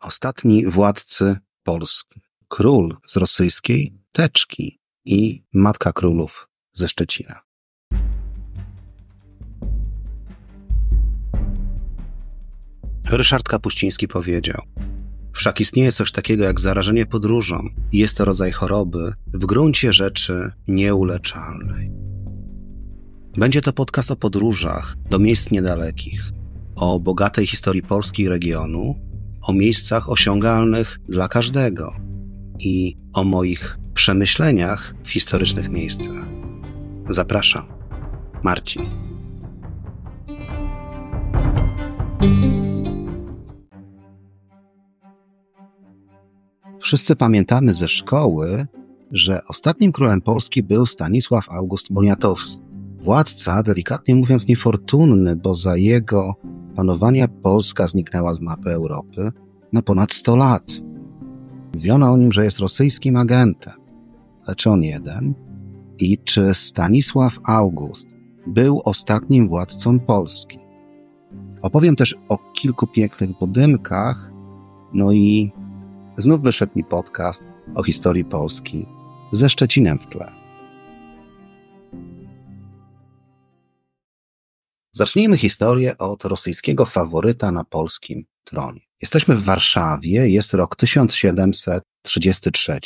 Ostatni władcy Polski. Król z rosyjskiej teczki i matka królów ze Szczecina. Ryszard Kapuściński powiedział: Wszak istnieje coś takiego jak zarażenie podróżą i jest to rodzaj choroby w gruncie rzeczy nieuleczalnej. Będzie to podcast o podróżach do miejsc niedalekich, o bogatej historii Polski i regionu, o miejscach osiągalnych dla każdego i o moich przemyśleniach w historycznych miejscach. Zapraszam, Marcin. Wszyscy pamiętamy ze szkoły, że ostatnim królem Polski był Stanisław August Boniatowski. Władca, delikatnie mówiąc, niefortunny, bo za jego panowania Polska zniknęła z mapy Europy na ponad 100 lat. Mówiono o nim, że jest rosyjskim agentem. Ale czy on jeden? I czy Stanisław August był ostatnim władcą Polski? Opowiem też o kilku pięknych budynkach, no i znów wyszedł mi podcast o historii Polski ze Szczecinem w tle. Zacznijmy historię od rosyjskiego faworyta na polskim tronie. Jesteśmy w Warszawie, jest rok 1733,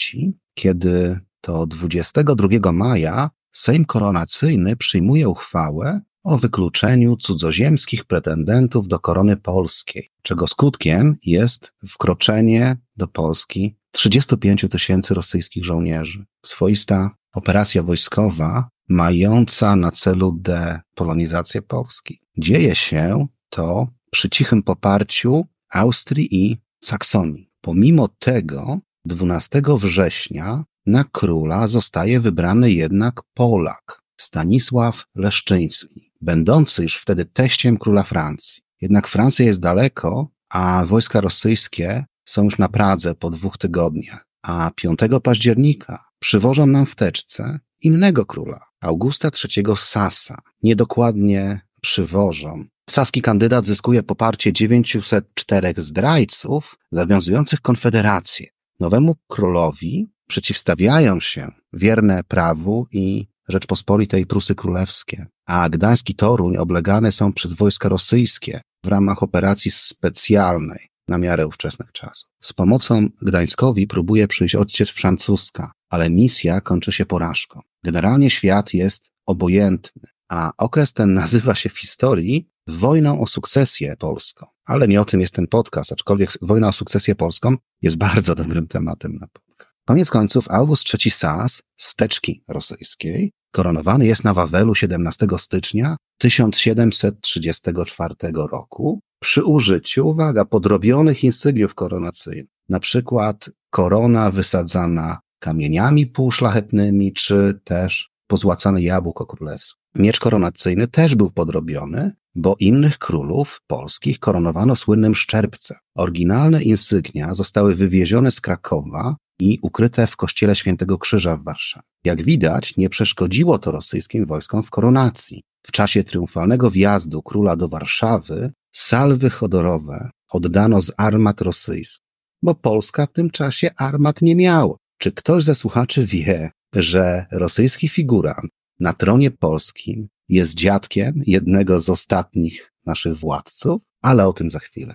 kiedy to 22 maja Sejm Koronacyjny przyjmuje uchwałę o wykluczeniu cudzoziemskich pretendentów do korony polskiej, czego skutkiem jest wkroczenie do Polski 35 tysięcy rosyjskich żołnierzy. Swoista operacja wojskowa mająca na celu depolonizację Polski. Dzieje się to przy cichym poparciu Austrii i Saksonii. Pomimo tego 12 września na króla zostaje wybrany jednak Polak, Stanisław Leszczyński, będący już wtedy teściem króla Francji. Jednak Francja jest daleko, a wojska rosyjskie są już na Pradze po dwóch tygodniach. A 5 października przywożą nam w teczce innego króla, Augusta III Sasa. Niedokładnie przywożą. Saski kandydat zyskuje poparcie 904 zdrajców zawiązujących konfederację. Nowemu królowi przeciwstawiają się wierne prawu i Rzeczpospolitej Prusy Królewskie, a Gdański Toruń oblegane są przez wojska rosyjskie w ramach operacji specjalnej na miarę ówczesnych czasów. Z pomocą Gdańskowi próbuje przyjść odciecz francuska, ale misja kończy się porażką. Generalnie świat jest obojętny, a okres ten nazywa się w historii wojną o sukcesję polską. Ale nie o tym jest ten podcast, aczkolwiek wojna o sukcesję polską jest bardzo dobrym tematem na podcast. Koniec końców August III Sas, steczki rosyjskiej, koronowany jest na Wawelu 17 stycznia 1734 roku przy użyciu, uwaga, podrobionych insygniów koronacyjnych. Na przykład korona wysadzana kamieniami półszlachetnymi, czy też pozłacane jabłko królewskie. Miecz koronacyjny też był podrobiony, bo innych królów polskich koronowano słynnym szczerbcem. Oryginalne insygnia zostały wywiezione z Krakowa i ukryte w kościele Świętego Krzyża w Warszawie. Jak widać, nie przeszkodziło to rosyjskim wojskom w koronacji. W czasie triumfalnego wjazdu króla do Warszawy salwy chodorowe oddano z armat rosyjskich, bo Polska w tym czasie armat nie miała. Czy ktoś ze słuchaczy wie, że rosyjski figurant na tronie polskim jest dziadkiem jednego z ostatnich naszych władców? Ale o tym za chwilę.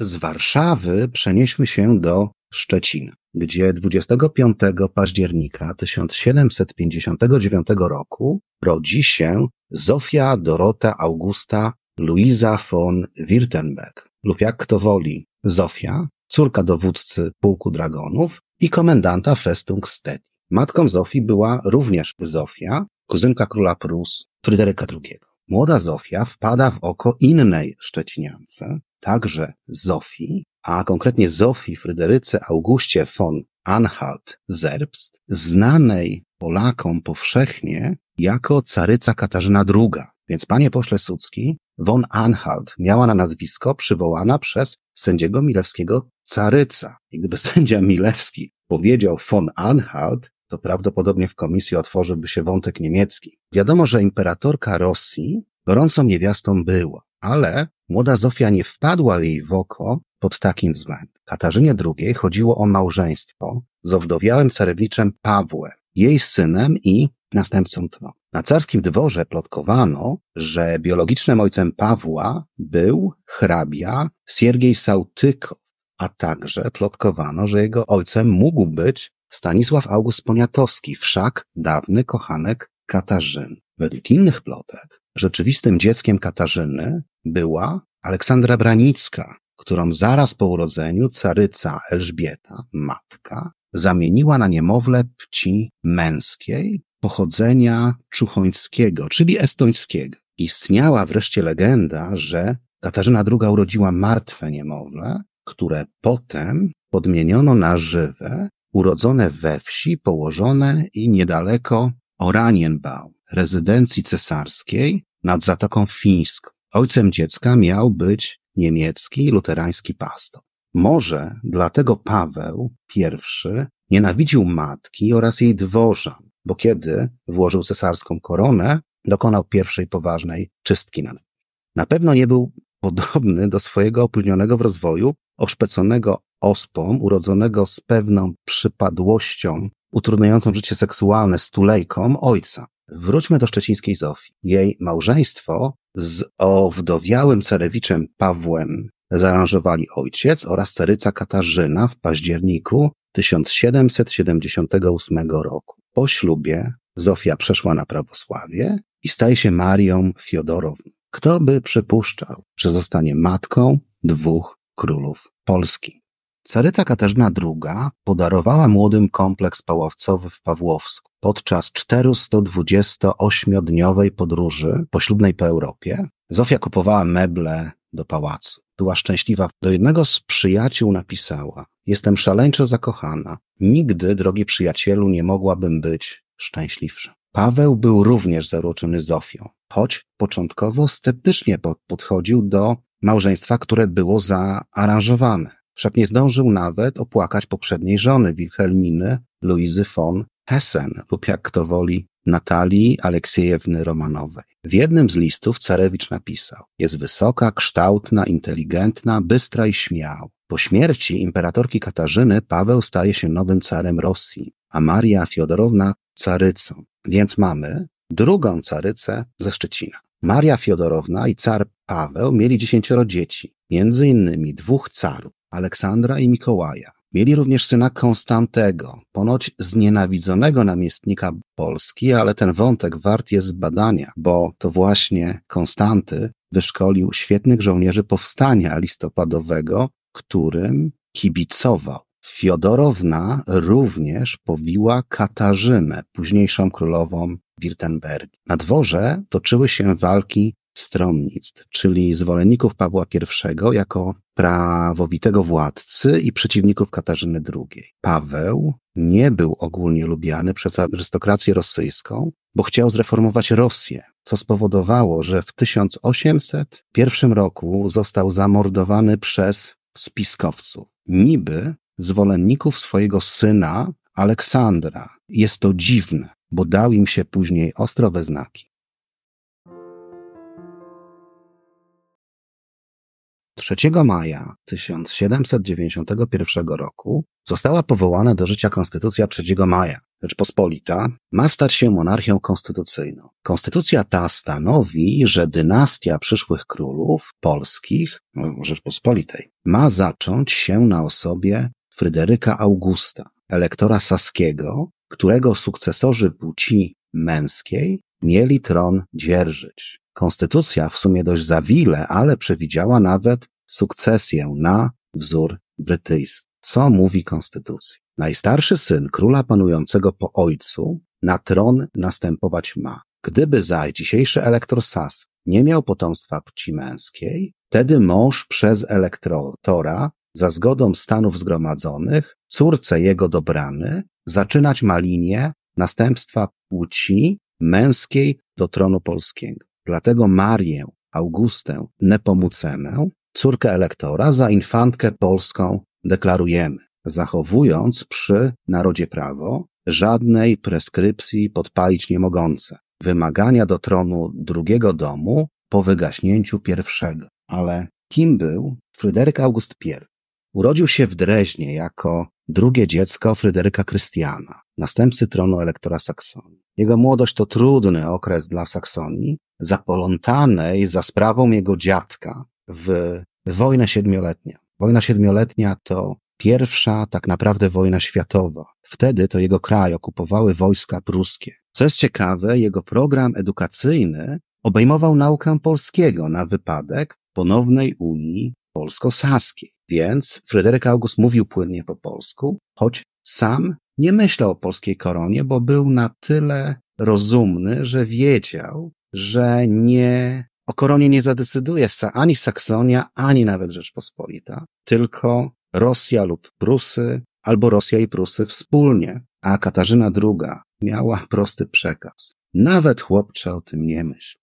Z Warszawy przenieśmy się do Szczecina, gdzie 25 października 1759 roku rodzi się Zofia Dorota Augusta Luisa von Wirtenberg, lub jak kto woli, Zofia, córka dowódcy pułku dragonów i komendanta Festung Stedi. Matką Zofii była również Zofia, kuzynka króla Prus Fryderyka II. Młoda Zofia wpada w oko innej szczeciniance, także Zofii, a konkretnie Zofii Fryderyce Augustie von Anhalt-Zerbst, znanej Polakom powszechnie jako caryca Katarzyna II. Więc panie pośle Sucki, von Anhalt miała na nazwisko przywołana przez sędziego Milewskiego caryca. I gdyby sędzia Milewski powiedział von Anhalt, to prawdopodobnie w komisji otworzyłby się wątek niemiecki. Wiadomo, że imperatorka Rosji gorącą niewiastą była. ale młoda Zofia nie wpadła jej w oko pod takim względem. Katarzynie II chodziło o małżeństwo z owdowiałym carewniczem Pawłem, jej synem i następcą tronu. Na carskim dworze plotkowano, że biologicznym ojcem Pawła był hrabia Siergiej Sautyko, a także plotkowano, że jego ojcem mógł być Stanisław August Poniatowski, wszak dawny kochanek Katarzyny. Według innych plotek rzeczywistym dzieckiem Katarzyny była Aleksandra Branicka, którą zaraz po urodzeniu caryca Elżbieta, matka, zamieniła na niemowlę płci męskiej pochodzenia czuchońskiego, czyli estońskiego. Istniała wreszcie legenda, że Katarzyna II urodziła martwe niemowlę, które potem podmieniono na żywe, urodzone we wsi położone i niedaleko Oranienbau, rezydencji cesarskiej nad Zatoką Fińską. Ojcem dziecka miał być niemiecki luterański pastor. Może dlatego Paweł I nienawidził matki oraz jej dworzan, bo kiedy włożył cesarską koronę, dokonał pierwszej poważnej czystki nad Na pewno nie był podobny do swojego opóźnionego w rozwoju, oszpeconego ospą, urodzonego z pewną przypadłością, utrudniającą życie seksualne stulejką ojca. Wróćmy do szczecińskiej Zofii. Jej małżeństwo z owdowiałym carewiczem Pawłem zaaranżowali ojciec oraz caryca Katarzyna w październiku 1778 roku. Po ślubie Zofia przeszła na prawosławie i staje się Marią Fiodorowną. Kto by przypuszczał, że zostanie matką dwóch królów Polski? Caryca Katarzyna II podarowała młodym kompleks paławcowy w Pawłowsku. Podczas 428-dniowej podróży poślubnej po Europie Zofia kupowała meble do pałacu. Była szczęśliwa. Do jednego z przyjaciół napisała: Jestem szaleńczo zakochana. Nigdy, drogi przyjacielu, nie mogłabym być szczęśliwsza. Paweł był również zaruczony Zofią, choć początkowo sceptycznie podchodził do małżeństwa, które było zaaranżowane. Wszak nie zdążył nawet opłakać poprzedniej żony Wilhelminy, Luizy von Hessen lub jak kto woli Natalii Aleksiejewny Romanowej. W jednym z listów Carewicz napisał: Jest wysoka, kształtna, inteligentna, bystra i śmiał. Po śmierci imperatorki Katarzyny Paweł staje się nowym carem Rosji, a Maria Fiodorowna carycą. Więc mamy drugą carycę ze Szczecina. Maria Fiodorowna i car Paweł mieli dziesięcioro dzieci, między innymi dwóch carów, Aleksandra i Mikołaja. Mieli również syna Konstantego, ponoć znienawidzonego namiestnika Polski, ale ten wątek wart jest badania, bo to właśnie Konstanty wyszkolił świetnych żołnierzy powstania listopadowego, którym kibicował. Fiodorowna również powiła Katarzynę, późniejszą królową Wirtembergi. Na dworze toczyły się walki stronnictw, czyli zwolenników Pawła I jako prawowitego władcy i przeciwników Katarzyny II. Paweł nie był ogólnie lubiany przez arystokrację rosyjską, bo chciał zreformować Rosję, co spowodowało, że w 1801 roku został zamordowany przez spiskowców. Niby zwolenników swojego syna Aleksandra. Jest to dziwne, bo dał im się później ostro we znaki. 3 maja 1791 roku została powołana do życia Konstytucja 3 maja. Rzeczpospolita ma stać się monarchią konstytucyjną. Konstytucja ta stanowi, że dynastia przyszłych królów polskich, no, Rzeczpospolitej, ma zacząć się na osobie Fryderyka Augusta, elektora saskiego, którego sukcesorzy płci męskiej mieli tron dzierżyć. Konstytucja w sumie dość zawile, ale przewidziała nawet sukcesję na wzór brytyjski. Co mówi konstytucja? Najstarszy syn króla panującego po ojcu na tron następować ma. Gdyby zaś dzisiejszy elektor Sas nie miał potomstwa płci męskiej, wtedy mąż przez elektora za zgodą stanów zgromadzonych, córce jego dobrany, zaczynać ma linię następstwa płci męskiej do tronu polskiego. Dlatego Marię Augustę Nepomucenę, córkę elektora, za infantkę polską deklarujemy, zachowując przy narodzie prawo, żadnej preskrypcji podpalić nie mogące. Wymagania do tronu drugiego domu po wygaśnięciu pierwszego. Ale kim był Fryderyk August I? Urodził się w Dreźnie jako drugie dziecko Fryderyka Krystiana, następcy tronu elektora Saksonii. Jego młodość to trudny okres dla Saksonii, zapolątanej za sprawą jego dziadka w wojnę siedmioletnią. Wojna siedmioletnia to pierwsza tak naprawdę wojna światowa. Wtedy to jego kraj okupowały wojska pruskie. Co jest ciekawe, jego program edukacyjny obejmował naukę polskiego na wypadek ponownej Unii polsko-saskiej. Więc Fryderyk August mówił płynnie po polsku, choć sam nie myślał o polskiej koronie, bo był na tyle rozumny, że wiedział, że nie o koronie nie zadecyduje ani Saksonia, ani nawet Rzeczpospolita, tylko Rosja lub Prusy, albo Rosja i Prusy wspólnie, a Katarzyna II miała prosty przekaz. Nawet chłopcze o tym nie myśl.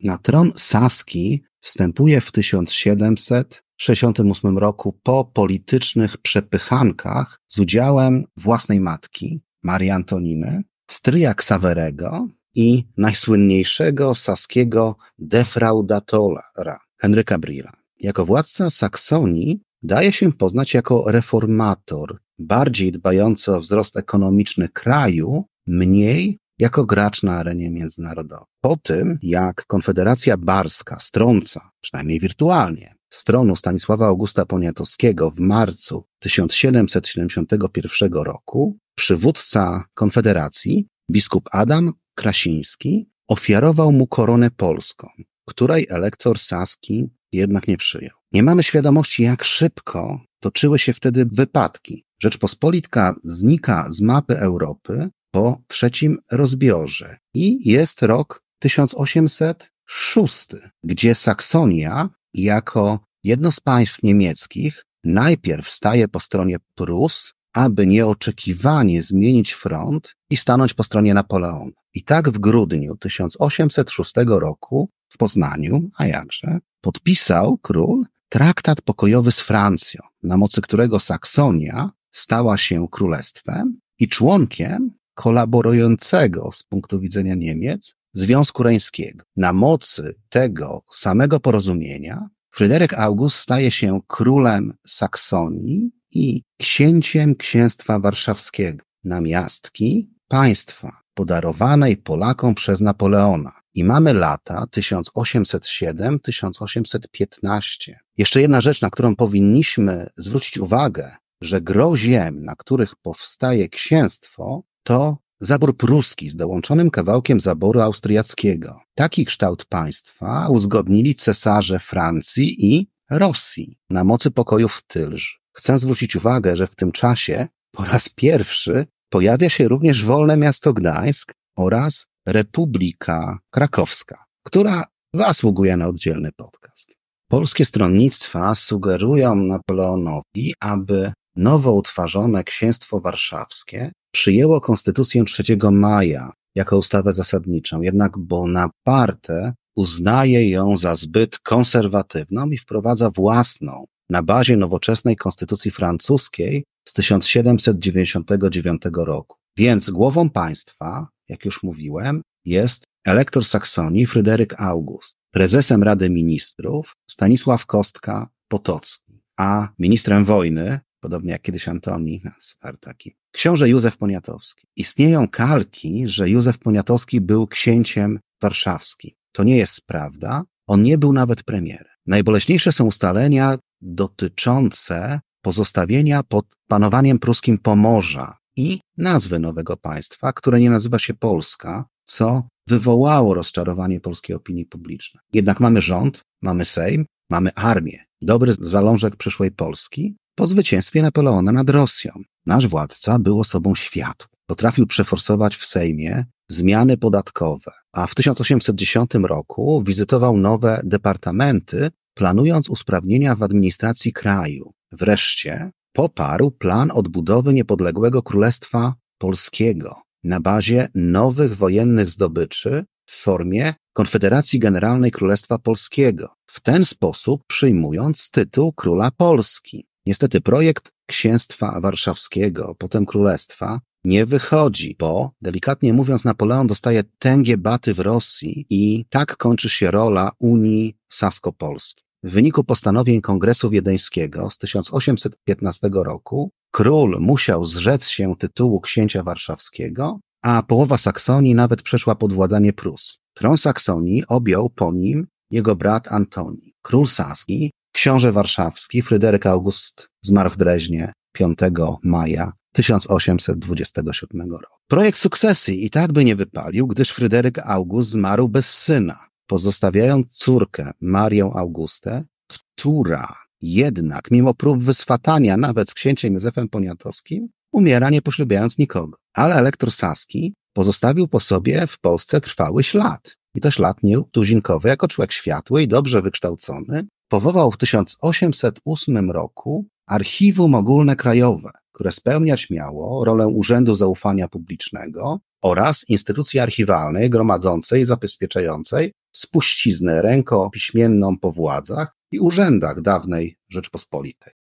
Na tron Saski wstępuje w 1768 roku po politycznych przepychankach z udziałem własnej matki, Marii Antoniny, stryja Ksawerego i najsłynniejszego saskiego defraudatora, Henryka Brilla. Jako władca Saksonii daje się poznać jako reformator, bardziej dbający o wzrost ekonomiczny kraju, mniej jako gracz na arenie międzynarodowej. Po tym, jak Konfederacja Barska strąca, przynajmniej wirtualnie, stronu Stanisława Augusta Poniatowskiego w marcu 1771 roku, przywódca Konfederacji, biskup Adam Krasiński, ofiarował mu koronę polską, której elektor Saski jednak nie przyjął. Nie mamy świadomości, jak szybko toczyły się wtedy wypadki. Rzeczpospolitka znika z mapy Europy po trzecim rozbiorze i jest rok 1806, gdzie Saksonia jako jedno z państw niemieckich najpierw staje po stronie Prus, aby nieoczekiwanie zmienić front i stanąć po stronie Napoleona. I tak w grudniu 1806 roku w Poznaniu, a jakże, podpisał król traktat pokojowy z Francją, na mocy którego Saksonia stała się królestwem i członkiem kolaborującego z punktu widzenia Niemiec Związku Reńskiego. Na mocy tego samego porozumienia Fryderyk August staje się królem Saksonii i księciem księstwa warszawskiego, namiastki państwa podarowanej Polakom przez Napoleona. I mamy lata 1807-1815. Jeszcze jedna rzecz, na którą powinniśmy zwrócić uwagę, że gro ziem, na których powstaje księstwo, to zabór pruski z dołączonym kawałkiem zaboru austriackiego. Taki kształt państwa uzgodnili cesarze Francji i Rosji na mocy pokoju w Tylż. Chcę zwrócić uwagę, że w tym czasie po raz pierwszy pojawia się również wolne miasto Gdańsk oraz Republika Krakowska, która zasługuje na oddzielny podcast. Polskie stronnictwa sugerują Napoleonowi, aby nowo utworzone księstwo warszawskie przyjęło konstytucję 3 maja jako ustawę zasadniczą, jednak Bonaparte uznaje ją za zbyt konserwatywną i wprowadza własną na bazie nowoczesnej konstytucji francuskiej z 1799 roku. Więc głową państwa, jak już mówiłem, jest elektor Saksonii Fryderyk August, prezesem Rady Ministrów Stanisław Kostka Potocki, a ministrem wojny, podobnie jak kiedyś Antoni Spartaki, książę Józef Poniatowski. Istnieją kalki, że Józef Poniatowski był księciem warszawskim. To nie jest prawda. On nie był nawet premierem. Najboleśniejsze są ustalenia dotyczące pozostawienia pod panowaniem pruskim Pomorza i nazwy nowego państwa, które nie nazywa się Polska, co wywołało rozczarowanie polskiej opinii publicznej. Jednak mamy rząd, mamy Sejm, mamy armię, dobry zalążek przyszłej Polski po zwycięstwie Napoleona nad Rosją. Nasz władca był osobą światu. Potrafił przeforsować w Sejmie zmiany podatkowe, a w 1810 roku wizytował nowe departamenty, planując usprawnienia w administracji kraju. Wreszcie poparł plan odbudowy niepodległego Królestwa Polskiego na bazie nowych wojennych zdobyczy w formie Konfederacji Generalnej Królestwa Polskiego, w ten sposób przyjmując tytuł Króla Polski. Niestety projekt Księstwa Warszawskiego, potem Królestwa, nie wychodzi, bo delikatnie mówiąc, Napoleon dostaje tęgie baty w Rosji i tak kończy się rola Unii Sasko-Polskiej. W wyniku postanowień Kongresu Wiedeńskiego z 1815 roku król musiał zrzec się tytułu księcia warszawskiego, a połowa Saksonii nawet przeszła pod władanie Prus. Tron Saksonii objął po nim jego brat Antoni. Król Saski, książę warszawski Fryderyk August zmarł w Dreźnie 5 maja 1827 roku. Projekt sukcesji i tak by nie wypalił, gdyż Fryderyk August zmarł bez syna, pozostawiając córkę Marię Augustę, która jednak mimo prób wyswatania nawet z księciem Józefem Poniatowskim umiera nie poślubiając nikogo. Ale elektor Saski pozostawił po sobie w Polsce trwały ślad. I to ślad nietuzinkowy, jako człowiek światły i dobrze wykształcony, powołał w 1808 roku Archiwum Ogólne Krajowe, które spełniać miało rolę Urzędu Zaufania Publicznego oraz instytucji archiwalnej gromadzącej i zabezpieczającej spuściznę rękopiśmienną po władzach i urzędach dawnej Rzeczpospolitej.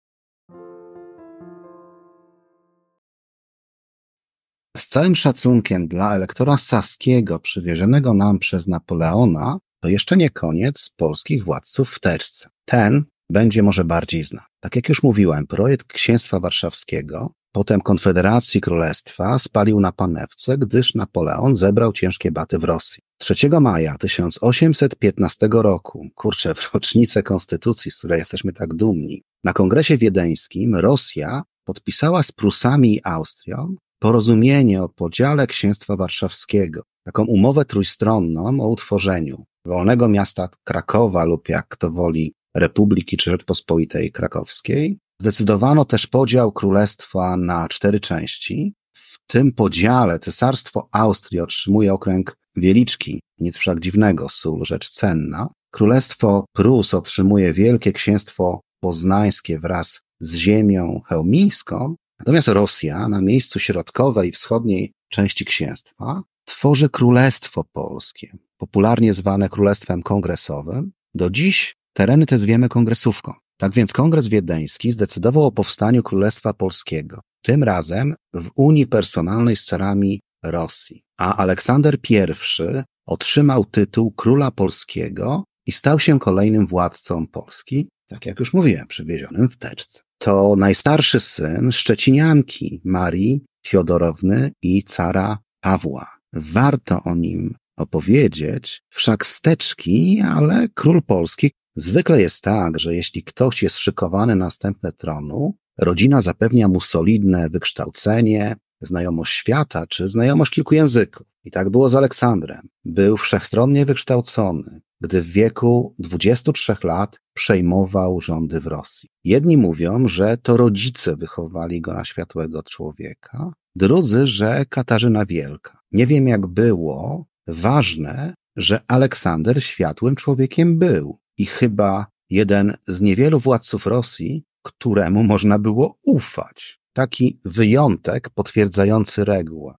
Z całym szacunkiem dla elektora saskiego przywierzonego nam przez Napoleona, to jeszcze nie koniec polskich władców w teczce. Ten będzie może bardziej znany. Tak jak już mówiłem, projekt Księstwa Warszawskiego, potem Konfederacji Królestwa spalił na panewce, gdyż Napoleon zebrał ciężkie baty w Rosji. 3 maja 1815 roku, kurczę, w rocznicę konstytucji, z której jesteśmy tak dumni, na kongresie wiedeńskim Rosja podpisała z Prusami i Austrią porozumienie o podziale Księstwa Warszawskiego, taką umowę trójstronną o utworzeniu wolnego miasta Krakowa lub jak kto woli Republiki czy Rzeczpospolitej Krakowskiej. Zdecydowano też podział królestwa na cztery części. W tym podziale Cesarstwo Austrii otrzymuje okręg Wieliczki, nic wszak dziwnego, sól rzecz cenna. Królestwo Prus otrzymuje Wielkie Księstwo Poznańskie wraz z ziemią chełmińską, natomiast Rosja na miejscu środkowej i wschodniej części księstwa tworzy Królestwo Polskie, popularnie zwane Królestwem Kongresowym. Do dziś tereny te zwiemy kongresówką. Tak więc Kongres Wiedeński zdecydował o powstaniu Królestwa Polskiego, tym razem w Unii Personalnej z carami Rosji. A Aleksander I otrzymał tytuł Króla Polskiego i stał się kolejnym władcą Polski, tak jak już mówiłem, przywiezionym w teczce. To najstarszy syn Szczecinianki Marii Fiodorowny i cara Pawła. Warto o nim opowiedzieć, wszak steczki, ale król polski zwykle jest tak, że jeśli ktoś jest szykowany na następne tronu, rodzina zapewnia mu solidne wykształcenie, znajomość świata czy znajomość kilku języków. I tak było z Aleksandrem. Był wszechstronnie wykształcony, gdy w wieku 23 lat przejmował rządy w Rosji. Jedni mówią, że to rodzice wychowali go na światłego człowieka, drudzy, że Katarzyna Wielka. Nie wiem jak było, ważne, że Aleksander światłym człowiekiem był i chyba jeden z niewielu władców Rosji, któremu można było ufać. Taki wyjątek potwierdzający regułę.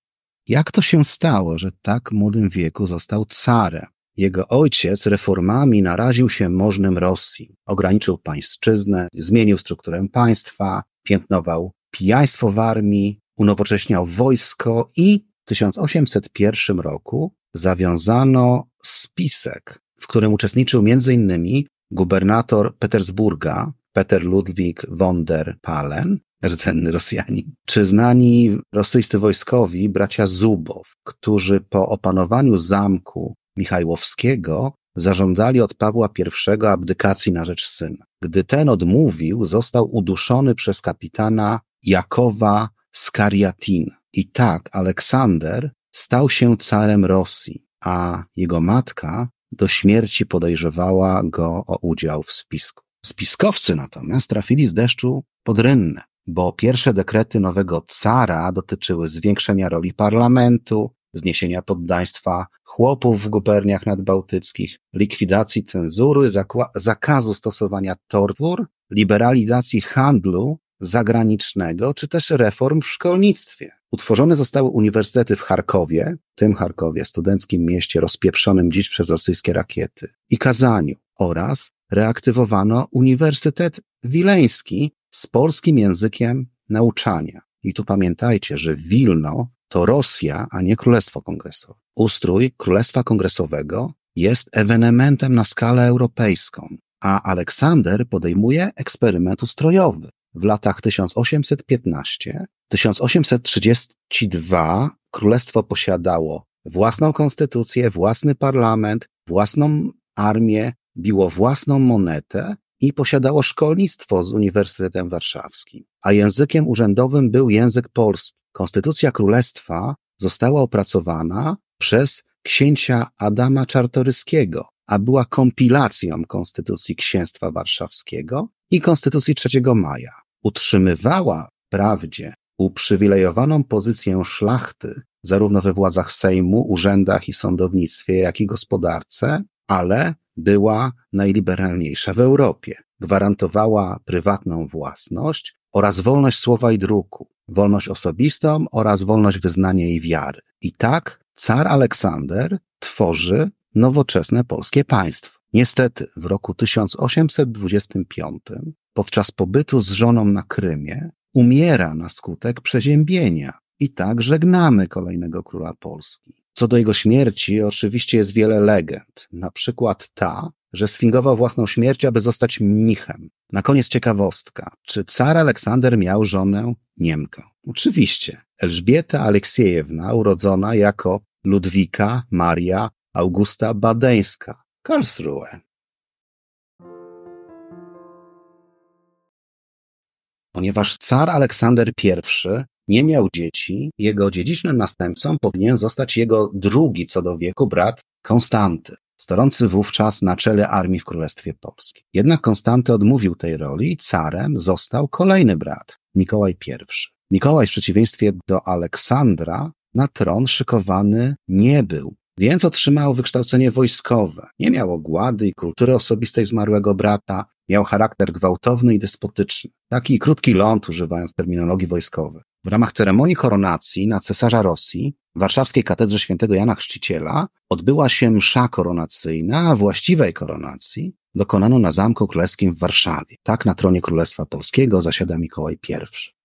Jak to się stało, że tak młodym wieku został carem? Jego ojciec reformami naraził się możnym Rosji. Ograniczył pańszczyznę, zmienił strukturę państwa, piętnował pijaństwo w armii, unowocześniał wojsko i w 1801 roku zawiązano spisek, w którym uczestniczył m.in. gubernator Petersburga, Peter Ludwig von der Palen, rdzenny Rosjanin, czy znani rosyjscy wojskowi bracia Zubow, którzy po opanowaniu zamku Michajłowskiego zażądali od Pawła I abdykacji na rzecz syna. Gdy ten odmówił, został uduszony przez kapitana Jakowa Skariatina. I tak Aleksander stał się carem Rosji, a jego matka do śmierci podejrzewała go o udział w spisku. Spiskowcy natomiast trafili z deszczu pod rynnę, bo pierwsze dekrety nowego cara dotyczyły zwiększenia roli parlamentu, zniesienia poddaństwa chłopów w guberniach nadbałtyckich, likwidacji cenzury, zakazu stosowania tortur, liberalizacji handlu zagranicznego, czy też reform w szkolnictwie. Utworzone zostały uniwersytety w Charkowie, tym Charkowie, studenckim mieście rozpieprzonym dziś przez rosyjskie rakiety, i Kazaniu oraz reaktywowano Uniwersytet Wileński z polskim językiem nauczania. I tu pamiętajcie, że Wilno to Rosja, a nie Królestwo Kongresowe. Ustrój Królestwa Kongresowego jest ewenementem na skalę europejską, a Aleksander podejmuje eksperyment ustrojowy. W latach 1815-1832 królestwo posiadało własną konstytucję, własny parlament, własną armię, biło własną monetę i posiadało szkolnictwo z Uniwersytetem Warszawskim, a językiem urzędowym był język polski. Konstytucja Królestwa została opracowana przez księcia Adama Czartoryskiego, a była kompilacją Konstytucji Księstwa Warszawskiego i Konstytucji 3 maja. Utrzymywała wprawdzie uprzywilejowaną pozycję szlachty zarówno we władzach Sejmu, urzędach i sądownictwie, jak i gospodarce, ale była najliberalniejsza w Europie. Gwarantowała prywatną własność oraz wolność słowa i druku, wolność osobistą oraz wolność wyznania i wiary. I tak car Aleksander tworzy nowoczesne polskie państwo. Niestety w roku 1825 podczas pobytu z żoną na Krymie umiera na skutek przeziębienia i tak żegnamy kolejnego króla Polski. Co do jego śmierci, oczywiście jest wiele legend. Na przykład ta, że sfingował własną śmierć, aby zostać mnichem. Na koniec ciekawostka. Czy car Aleksander miał żonę Niemkę? Oczywiście. Elżbieta Aleksiejewna, urodzona jako Ludwika Maria Augusta Badeńska, Karlsruhe. Ponieważ car Aleksander I nie miał dzieci, jego dziedzicznym następcą powinien zostać jego drugi co do wieku brat Konstanty, stojący wówczas na czele armii w Królestwie Polskim. Jednak Konstanty odmówił tej roli i carem został kolejny brat, Mikołaj I. Mikołaj w przeciwieństwie do Aleksandra na tron szykowany nie był, więc otrzymał wykształcenie wojskowe. Nie miał ogłady i kultury osobistej zmarłego brata, miał charakter gwałtowny i despotyczny. Taki krótki ląd, używając terminologii wojskowej. W ramach ceremonii koronacji na cesarza Rosji w warszawskiej katedrze świętego Jana Chrzciciela odbyła się msza koronacyjna, a właściwej koronacji dokonano na Zamku Królewskim w Warszawie. Tak na tronie Królestwa Polskiego zasiada Mikołaj I.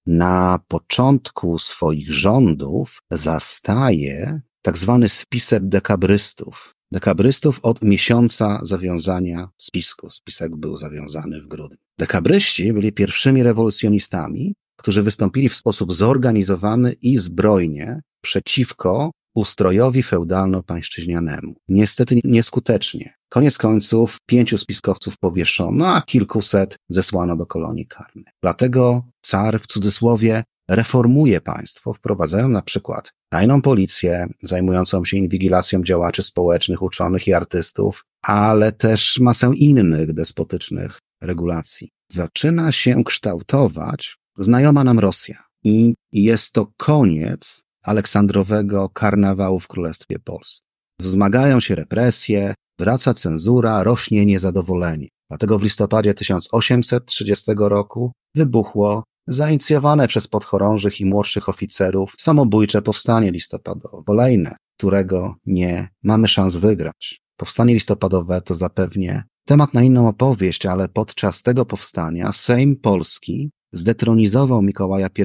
Na początku swoich rządów zastaje tak zwany spisek dekabrystów. Dekabrystów od miesiąca zawiązania spisku. Spisek był zawiązany w grudniu. Dekabryści byli pierwszymi rewolucjonistami, którzy wystąpili w sposób zorganizowany i zbrojnie przeciwko ustrojowi feudalno-pańszczyźnianemu. Niestety nieskutecznie. Koniec końców pięciu spiskowców powieszono, a kilkuset zesłano do kolonii karnych. Dlatego car w cudzysłowie reformuje państwo, wprowadzają na przykład tajną policję zajmującą się inwigilacją działaczy społecznych, uczonych i artystów, ale też masę innych despotycznych regulacji. Zaczyna się kształtować znajoma nam Rosja i jest to koniec Aleksandrowego karnawału w Królestwie Polskim. Wzmagają się represje, wraca cenzura, rośnie niezadowolenie. Dlatego w listopadzie 1830 roku wybuchło zainicjowane przez podchorążych i młodszych oficerów samobójcze powstanie listopadowe, kolejne, którego nie mamy szans wygrać. Powstanie listopadowe to zapewnie temat na inną opowieść, ale podczas tego powstania Sejm Polski zdetronizował Mikołaja I.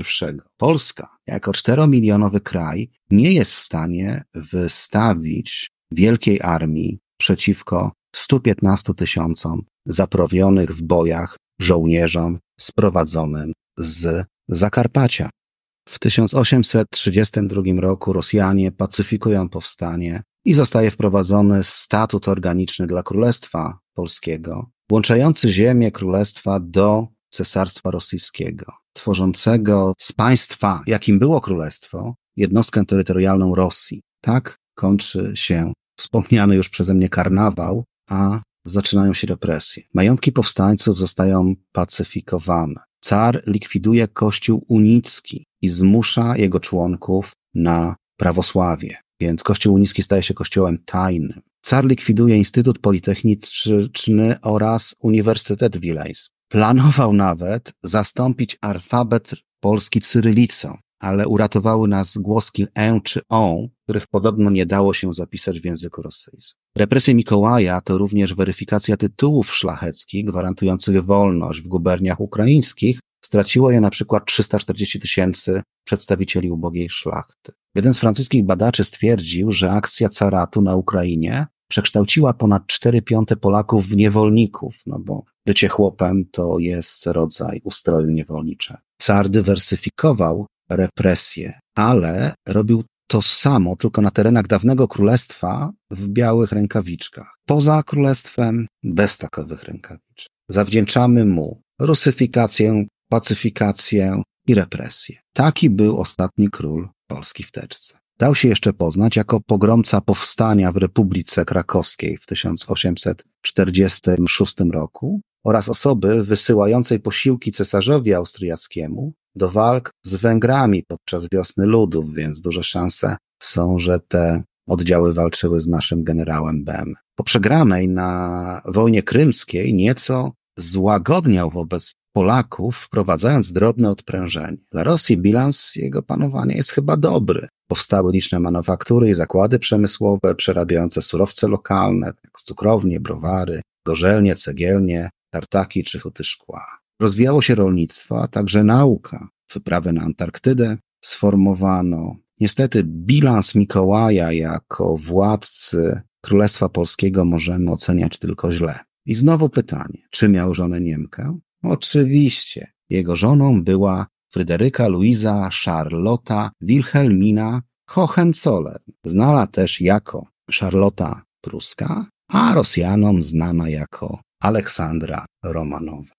Polska, jako czteromilionowy kraj, nie jest w stanie wystawić wielkiej armii przeciwko 115 tysiącom zaprawionych w bojach żołnierzom sprowadzonym z Zakarpacia. W 1832 roku Rosjanie pacyfikują powstanie i zostaje wprowadzony statut organiczny dla Królestwa Polskiego, włączający ziemię Królestwa do Cesarstwa Rosyjskiego, tworzącego z państwa, jakim było Królestwo, jednostkę terytorialną Rosji. Tak kończy się wspomniany już przeze mnie karnawał, a zaczynają się represje. Majątki powstańców zostają pacyfikowane. Car likwiduje kościół unicki i zmusza jego członków na prawosławie. Więc kościół unicki staje się kościołem tajnym. Car likwiduje Instytut Politechniczny oraz Uniwersytet Wileński. Planował nawet zastąpić alfabet polski cyrylicą, ale uratowały nas głoski e czy o, których podobno nie dało się zapisać w języku rosyjskim. Represje Mikołaja to również weryfikacja tytułów szlacheckich gwarantujących wolność w guberniach ukraińskich straciło je na przykład 340 tysięcy przedstawicieli ubogiej szlachty. Jeden z francuskich badaczy stwierdził, że akcja caratu na Ukrainie przekształciła ponad 4 piąte Polaków w niewolników, no bo bycie chłopem to jest rodzaj ustroju niewolnicze. Car dywersyfikował represje, ale robił to samo, tylko na terenach dawnego królestwa w białych rękawiczkach. Poza królestwem bez takowych rękawiczek. Zawdzięczamy mu rusyfikację, pacyfikację i represję. Taki był ostatni król Polski w teczce. Dał się jeszcze poznać jako pogromca powstania w Republice Krakowskiej w 1846 roku oraz osoby wysyłającej posiłki cesarzowi austriackiemu do walk z Węgrami podczas wiosny ludów, więc duże szanse są, że te oddziały walczyły z naszym generałem Bem. Po przegranej na wojnie krymskiej nieco złagodniał wobec Polaków, wprowadzając drobne odprężenie. Dla Rosji bilans jego panowania jest chyba dobry. Powstały liczne manufaktury i zakłady przemysłowe przerabiające surowce lokalne, jak cukrownie, browary, gorzelnie, cegielnie, tartaki czy huty szkła. Rozwijało się rolnictwo, a także nauka. Wyprawy na Antarktydę sformowano. Niestety bilans Mikołaja jako władcy Królestwa Polskiego możemy oceniać tylko źle. I znowu pytanie, czy miał żonę Niemkę? Oczywiście. Jego żoną była Fryderyka Luiza Charlotta Wilhelmina Hohenzollern, znana też jako Charlotta Pruska, a Rosjanom znana jako Aleksandra Romanowa.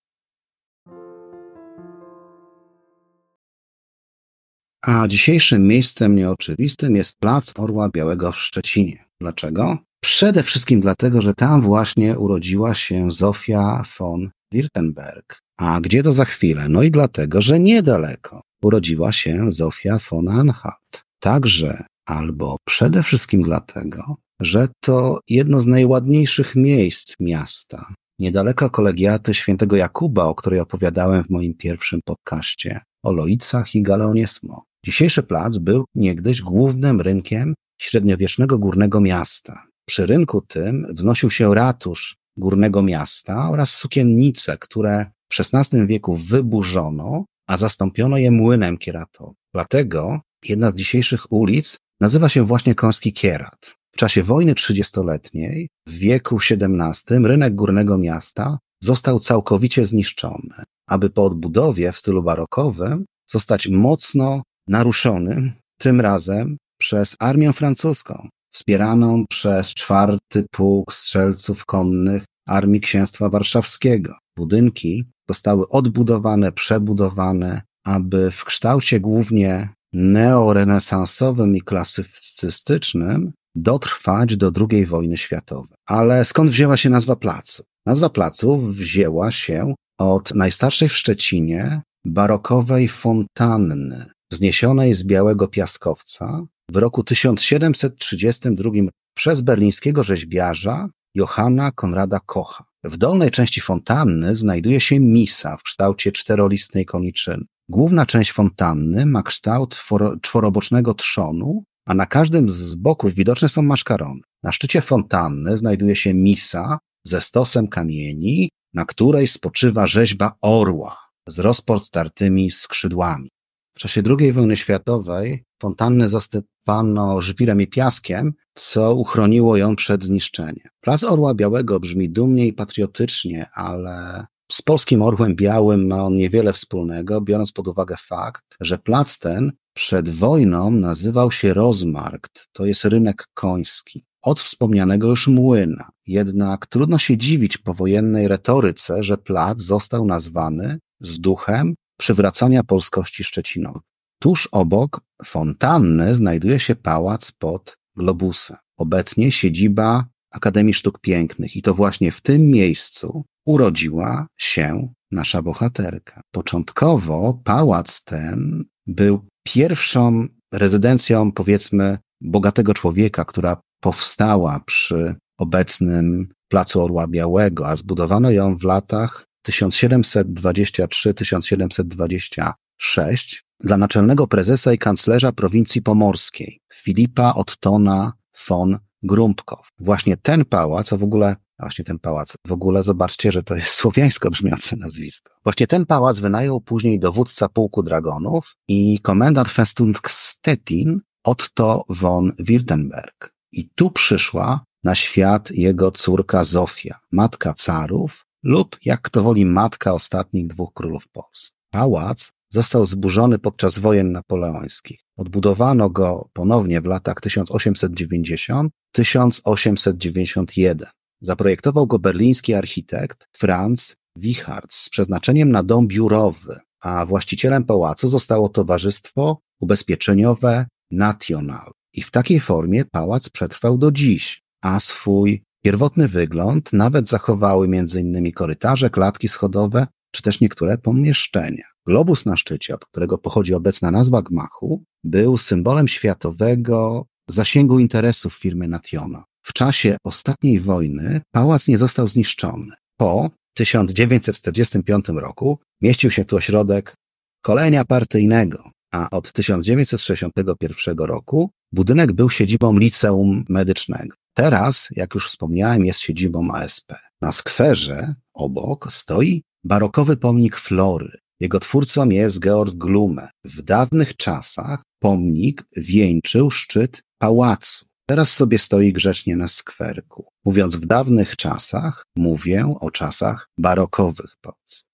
A dzisiejszym miejscem nieoczywistym jest Plac Orła Białego w Szczecinie. Dlaczego? Przede wszystkim dlatego, że tam właśnie urodziła się Zofia von Wirtenberg. A gdzie to za chwilę? No i dlatego, że niedaleko urodziła się Zofia von Anhalt. Także, albo przede wszystkim dlatego, że to jedno z najładniejszych miejsc miasta. Niedaleko kolegiaty świętego Jakuba, o której opowiadałem w moim pierwszym podcaście, o Loicach i Galeoniesmo. Dzisiejszy plac był niegdyś głównym rynkiem średniowiecznego górnego miasta. Przy rynku tym wznosił się ratusz górnego miasta oraz sukiennice, które w XVI wieku wyburzono, a zastąpiono je młynem kieratowym. Dlatego jedna z dzisiejszych ulic nazywa się właśnie Kąski Kierat. W czasie wojny trzydziestoletniej w wieku XVII rynek górnego miasta został całkowicie zniszczony, aby po odbudowie w stylu barokowym zostać mocno naruszony, tym razem przez armię francuską, wspieraną przez czwarty pułk strzelców konnych Armii Księstwa Warszawskiego. Budynki zostały odbudowane, przebudowane, aby w kształcie głównie neorenesansowym i klasycystycznym dotrwać do II wojny światowej. Ale skąd wzięła się nazwa placu? Nazwa placu wzięła się od najstarszej w Szczecinie barokowej fontanny, wzniesionej z białego piaskowca w roku 1732 przez berlińskiego rzeźbiarza Johanna Konrada Kocha. W dolnej części fontanny znajduje się misa w kształcie czterolistnej koniczyny. Główna część fontanny ma kształt czworobocznego trzonu, a na każdym z boków widoczne są maszkarony. Na szczycie fontanny znajduje się misa ze stosem kamieni, na której spoczywa rzeźba orła z rozpostartymi skrzydłami. W czasie II wojny światowej fontannę zasypano żwirem i piaskiem, co uchroniło ją przed zniszczeniem. Plac Orła Białego brzmi dumnie i patriotycznie, ale z polskim Orłem Białym ma on niewiele wspólnego, biorąc pod uwagę fakt, że plac ten przed wojną nazywał się Rozmarkt, to jest rynek koński. Od wspomnianego już młyna. Jednak trudno się dziwić powojennej retoryce, że plac został nazwany z duchem przywracania polskości Szczecinowi. Tuż obok fontanny znajduje się pałac pod globusem. Obecnie siedziba Akademii Sztuk Pięknych i to właśnie w tym miejscu urodziła się nasza bohaterka. Początkowo pałac ten był pierwszą rezydencją, powiedzmy, bogatego człowieka, która powstała przy obecnym Placu Orła Białego, a zbudowano ją w latach 1723-1726 dla naczelnego prezesa i kanclerza prowincji pomorskiej, Filipa Ottona von Grumbkow. Właśnie ten pałac, a w ogóle właśnie ten pałac. W ogóle zobaczcie, że to jest słowiańsko brzmiące nazwisko. Właśnie ten pałac wynajął później dowódca pułku dragonów i komendant Festung-Stettin Otto von Wirtenberg. I tu przyszła na świat jego córka Zofia, matka carów lub, jak kto woli, matka ostatnich dwóch królów Polski. Pałac został zburzony podczas wojen napoleońskich. Odbudowano go ponownie w latach 1890-1891. Zaprojektował go berliński architekt Franz Wichart z przeznaczeniem na dom biurowy, a właścicielem pałacu zostało Towarzystwo Ubezpieczeniowe National. I w takiej formie pałac przetrwał do dziś, a swój pierwotny wygląd nawet zachowały m.in. korytarze, klatki schodowe, czy też niektóre pomieszczenia. Globus na szczycie, od którego pochodzi obecna nazwa gmachu, był symbolem światowego zasięgu interesów firmy Nationa. W czasie ostatniej wojny pałac nie został zniszczony. Po 1945 roku mieścił się tu ośrodek kolenia partyjnego, a od 1961 roku budynek był siedzibą liceum medycznego. Teraz, jak już wspomniałem, jest siedzibą ASP. Na skwerze obok stoi barokowy pomnik Flory. Jego twórcą jest Georg Glume. W dawnych czasach pomnik wieńczył szczyt pałacu. Teraz sobie stoi grzecznie na skwerku. Mówiąc w dawnych czasach, mówię o czasach barokowych.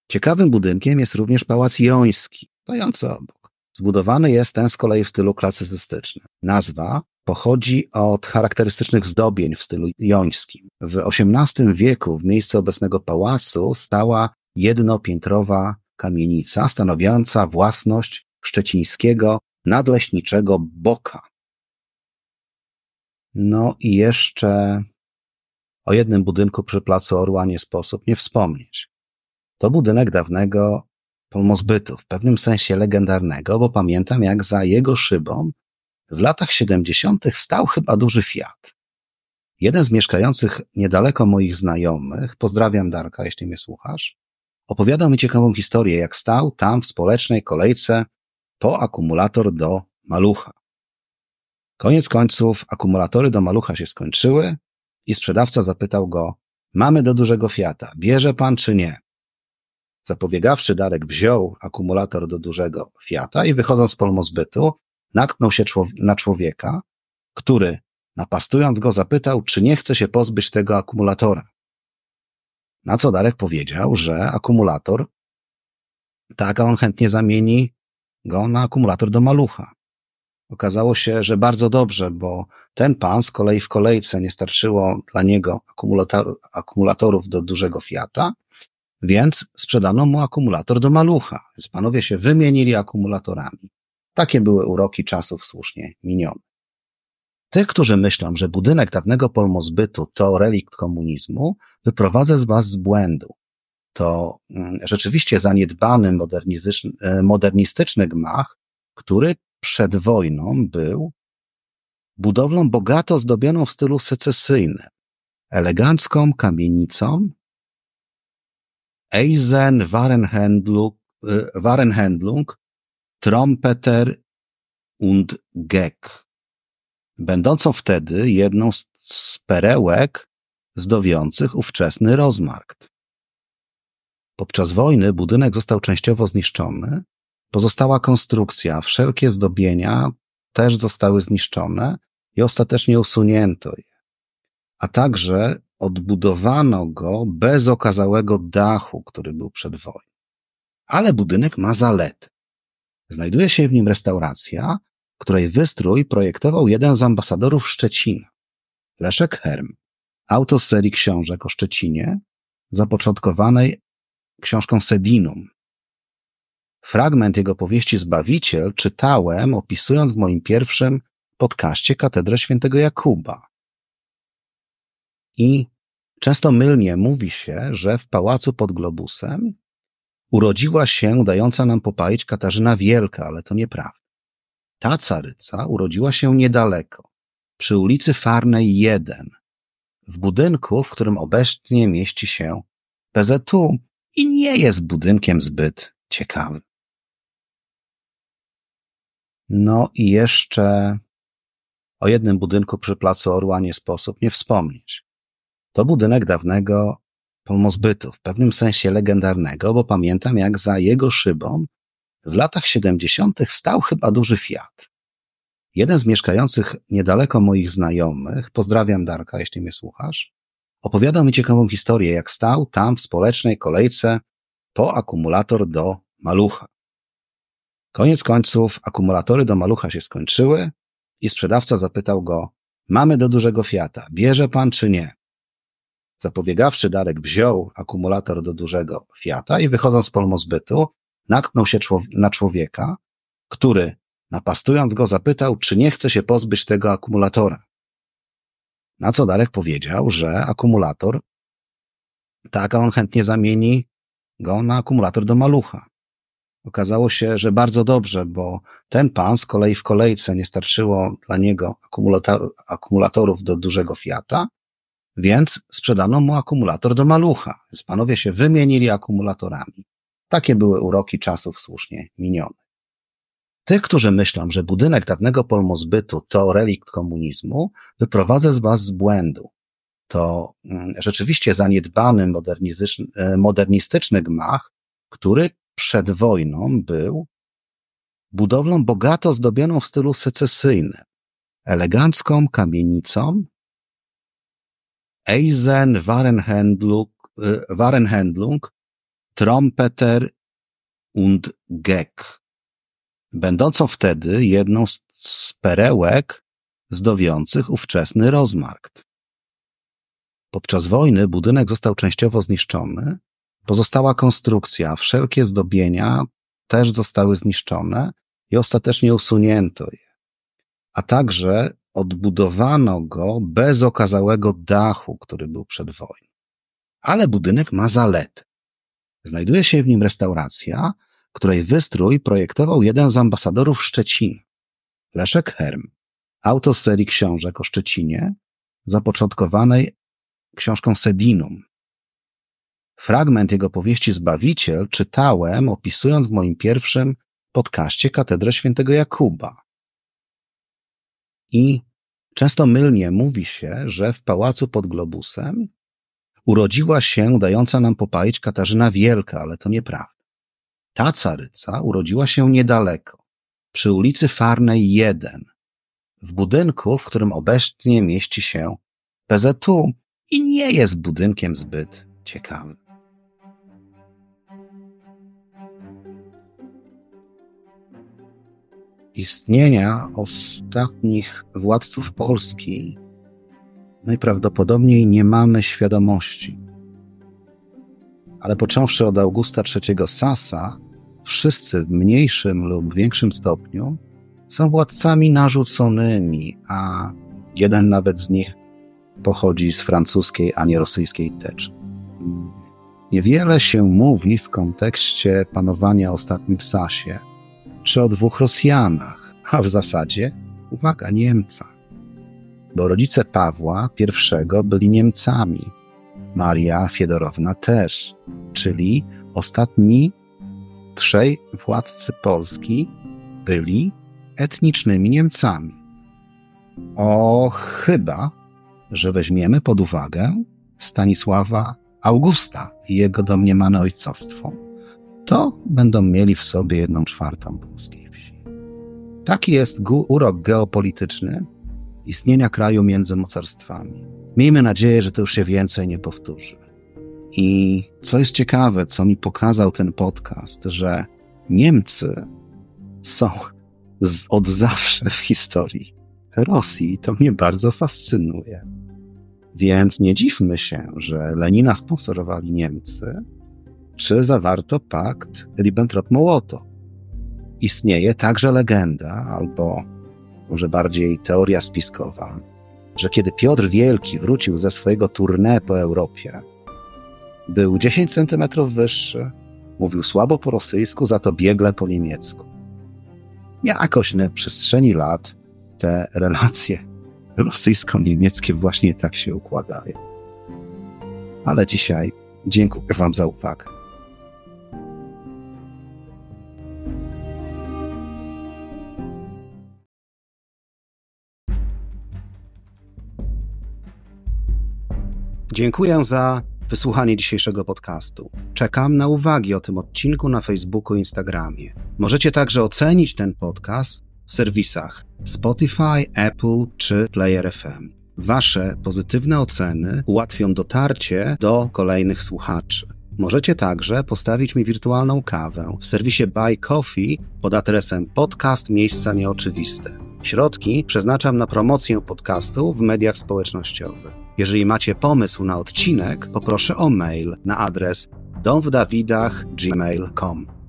Ciekawym budynkiem jest również Pałac Joński, stojący obok. Zbudowany jest ten z kolei w stylu klasycystycznym. Nazwa pochodzi od charakterystycznych zdobień w stylu jońskim. W XVIII wieku w miejscu obecnego pałacu stała jednopiętrowa kamienica stanowiąca własność szczecińskiego nadleśniczego Boka. No i jeszcze o jednym budynku przy Placu Orła nie sposób nie wspomnieć. To budynek dawnego polmozbytu, w pewnym sensie legendarnego, bo pamiętam jak za jego szybą w latach 70. stał chyba duży Fiat. Jeden z mieszkających niedaleko moich znajomych, pozdrawiam Darka, jeśli mnie słuchasz, opowiadał mi ciekawą historię, jak stał tam w społecznej kolejce po akumulator do malucha. Koniec końców akumulatory do malucha się skończyły i sprzedawca zapytał go, mamy do dużego Fiata, bierze pan czy nie? Zapobiegawczy Darek wziął akumulator do dużego Fiata i wychodząc z polmozbytu, natknął się na człowieka, który, napastując go, zapytał, czy nie chce się pozbyć tego akumulatora. Na co Darek powiedział, że akumulator, tak, a on chętnie zamieni go na akumulator do malucha. Okazało się, że bardzo dobrze, bo ten pan z kolei w kolejce nie starczyło dla niego akumulator, akumulatorów do dużego Fiata, więc sprzedano mu akumulator do malucha. Więc panowie się wymienili akumulatorami. Takie były uroki czasów słusznie minionych. Tych, którzy myślą, że budynek dawnego polmozbytu to relikt komunizmu, wyprowadzę z was z błędu. To mm, rzeczywiście zaniedbany modernistyczny gmach, który przed wojną był budowlą bogato zdobioną w stylu secesyjnym, elegancką kamienicą Eisen Warenhandlung, Warenhandlung Trompeter und Geck, będącą wtedy jedną z perełek zdowiących ówczesny rozmarkt. Podczas wojny budynek został częściowo zniszczony, pozostała konstrukcja, wszelkie zdobienia też zostały zniszczone i ostatecznie usunięto je. A także odbudowano go bez okazałego dachu, który był przed wojną. Ale budynek ma zalety. Znajduje się w nim restauracja, której wystrój projektował jeden z ambasadorów Szczecina, Leszek Herm, autor serii książek o Szczecinie, zapoczątkowanej książką Sedinum. Fragment jego powieści Zbawiciel czytałem, opisując w moim pierwszym podcaście Katedrę Świętego Jakuba. I często mylnie mówi się, że w pałacu pod globusem urodziła się dająca nam popalić Katarzyna Wielka, ale to nieprawda. Ta caryca urodziła się niedaleko, przy ulicy Farnej 1, w budynku, w którym obecnie mieści się PZU i nie jest budynkiem zbyt ciekawym. No i jeszcze o jednym budynku przy Placu Orła nie sposób nie wspomnieć. to budynek dawnego polmozbytu, w pewnym sensie legendarnego, bo pamiętam jak za jego szybą w latach 70. stał chyba duży Fiat. Jeden z mieszkających niedaleko moich znajomych, pozdrawiam Darka, jeśli mnie słuchasz, opowiadał mi ciekawą historię, jak stał tam w społecznej kolejce po akumulator do malucha. Koniec końców akumulatory do malucha się skończyły i sprzedawca zapytał go, mamy do dużego Fiata, bierze pan czy nie? Zapobiegawszy Darek wziął akumulator do dużego Fiata i wychodząc z polmozbytu, natknął się na człowieka, który, napastując go, zapytał, czy nie chce się pozbyć tego akumulatora. Na co Darek powiedział, że akumulator, tak, a on chętnie zamieni go na akumulator do malucha. Okazało się, że bardzo dobrze, bo ten pan z kolei w kolejce nie starczyło dla niego akumulator, akumulatorów do dużego Fiata, więc sprzedano mu akumulator do malucha. Więc panowie się wymienili akumulatorami. Takie były uroki czasów słusznie minionych. Tych, którzy myślą, że budynek dawnego polmozbytu to relikt komunizmu, wyprowadzę z was z błędu. To mm, rzeczywiście zaniedbany e, modernistyczny gmach, który przed wojną był budowlą bogato zdobioną w stylu secesyjnym, elegancką kamienicą. Eisen Warenhandlung, e, Warenhandlung Trompeter und Geck, będącą wtedy jedną z perełek zdowiących ówczesny rozmarkt. Podczas wojny budynek został częściowo zniszczony, pozostała konstrukcja, wszelkie zdobienia też zostały zniszczone i ostatecznie usunięto je. A także odbudowano go bez okazałego dachu, który był przed wojną. Ale budynek ma zalety. Znajduje się w nim restauracja, której wystrój projektował jeden z ambasadorów Szczecina, Leszek Herm, autor serii książek o Szczecinie, zapoczątkowanej książką Sedinum. Fragment jego powieści Zbawiciel czytałem, opisując w moim pierwszym podcaście Katedrę Świętego Jakuba. I często mylnie mówi się, że w pałacu pod globusem urodziła się dająca nam popalić Katarzyna Wielka, ale to nieprawda. Ta caryca urodziła się niedaleko, przy ulicy Farnej 1, w budynku, w którym obecnie mieści się PZU i nie jest budynkiem zbyt ciekawym. Istnienia ostatnich władców Polski najprawdopodobniej nie mamy świadomości. Ale począwszy od Augusta III Sasa, wszyscy w mniejszym lub większym stopniu są władcami narzuconymi, a jeden nawet z nich pochodzi z francuskiej, a nie rosyjskiej teczni. Niewiele się mówi w kontekście panowania ostatnim Sasie, czy o dwóch Rosjanach, a w zasadzie, uwaga, Niemcach bo rodzice Pawła I byli Niemcami, Maria Fiedorowna też, czyli ostatni trzej władcy Polski byli etnicznymi Niemcami. O, chyba, że weźmiemy pod uwagę Stanisława Augusta i jego domniemane ojcostwo, to będą mieli w sobie jedną czwartą polskiej wsi. Taki jest urok geopolityczny istnienia kraju między mocarstwami. Miejmy nadzieję, że to już się więcej nie powtórzy. I co jest ciekawe, co mi pokazał ten podcast, że Niemcy są z, od zawsze w historii Rosji. To mnie bardzo fascynuje. Więc nie dziwmy się, że Lenina sponsorowali Niemcy, czy zawarto pakt Ribbentrop-Mołotow. Istnieje także legenda, albo może bardziej teoria spiskowa, że kiedy Piotr Wielki wrócił ze swojego tournée po Europie, był 10 centymetrów wyższy, mówił słabo po rosyjsku, za to biegle po niemiecku. Jakoś na przestrzeni lat te relacje rosyjsko-niemieckie właśnie tak się układają. Ale dzisiaj dziękuję Wam za uwagę. Dziękuję za wysłuchanie dzisiejszego podcastu. Czekam na uwagi o tym odcinku na Facebooku i Instagramie. Możecie także ocenić ten podcast w serwisach Spotify, Apple czy Player FM. Wasze pozytywne oceny ułatwią dotarcie do kolejnych słuchaczy. Możecie także postawić mi wirtualną kawę w serwisie Buy Coffee pod adresem podcast Miejsca Nieoczywiste. Środki przeznaczam na promocję podcastu w mediach społecznościowych. Jeżeli macie pomysł na odcinek, poproszę o mail na adres domwdawidach.gmail.com.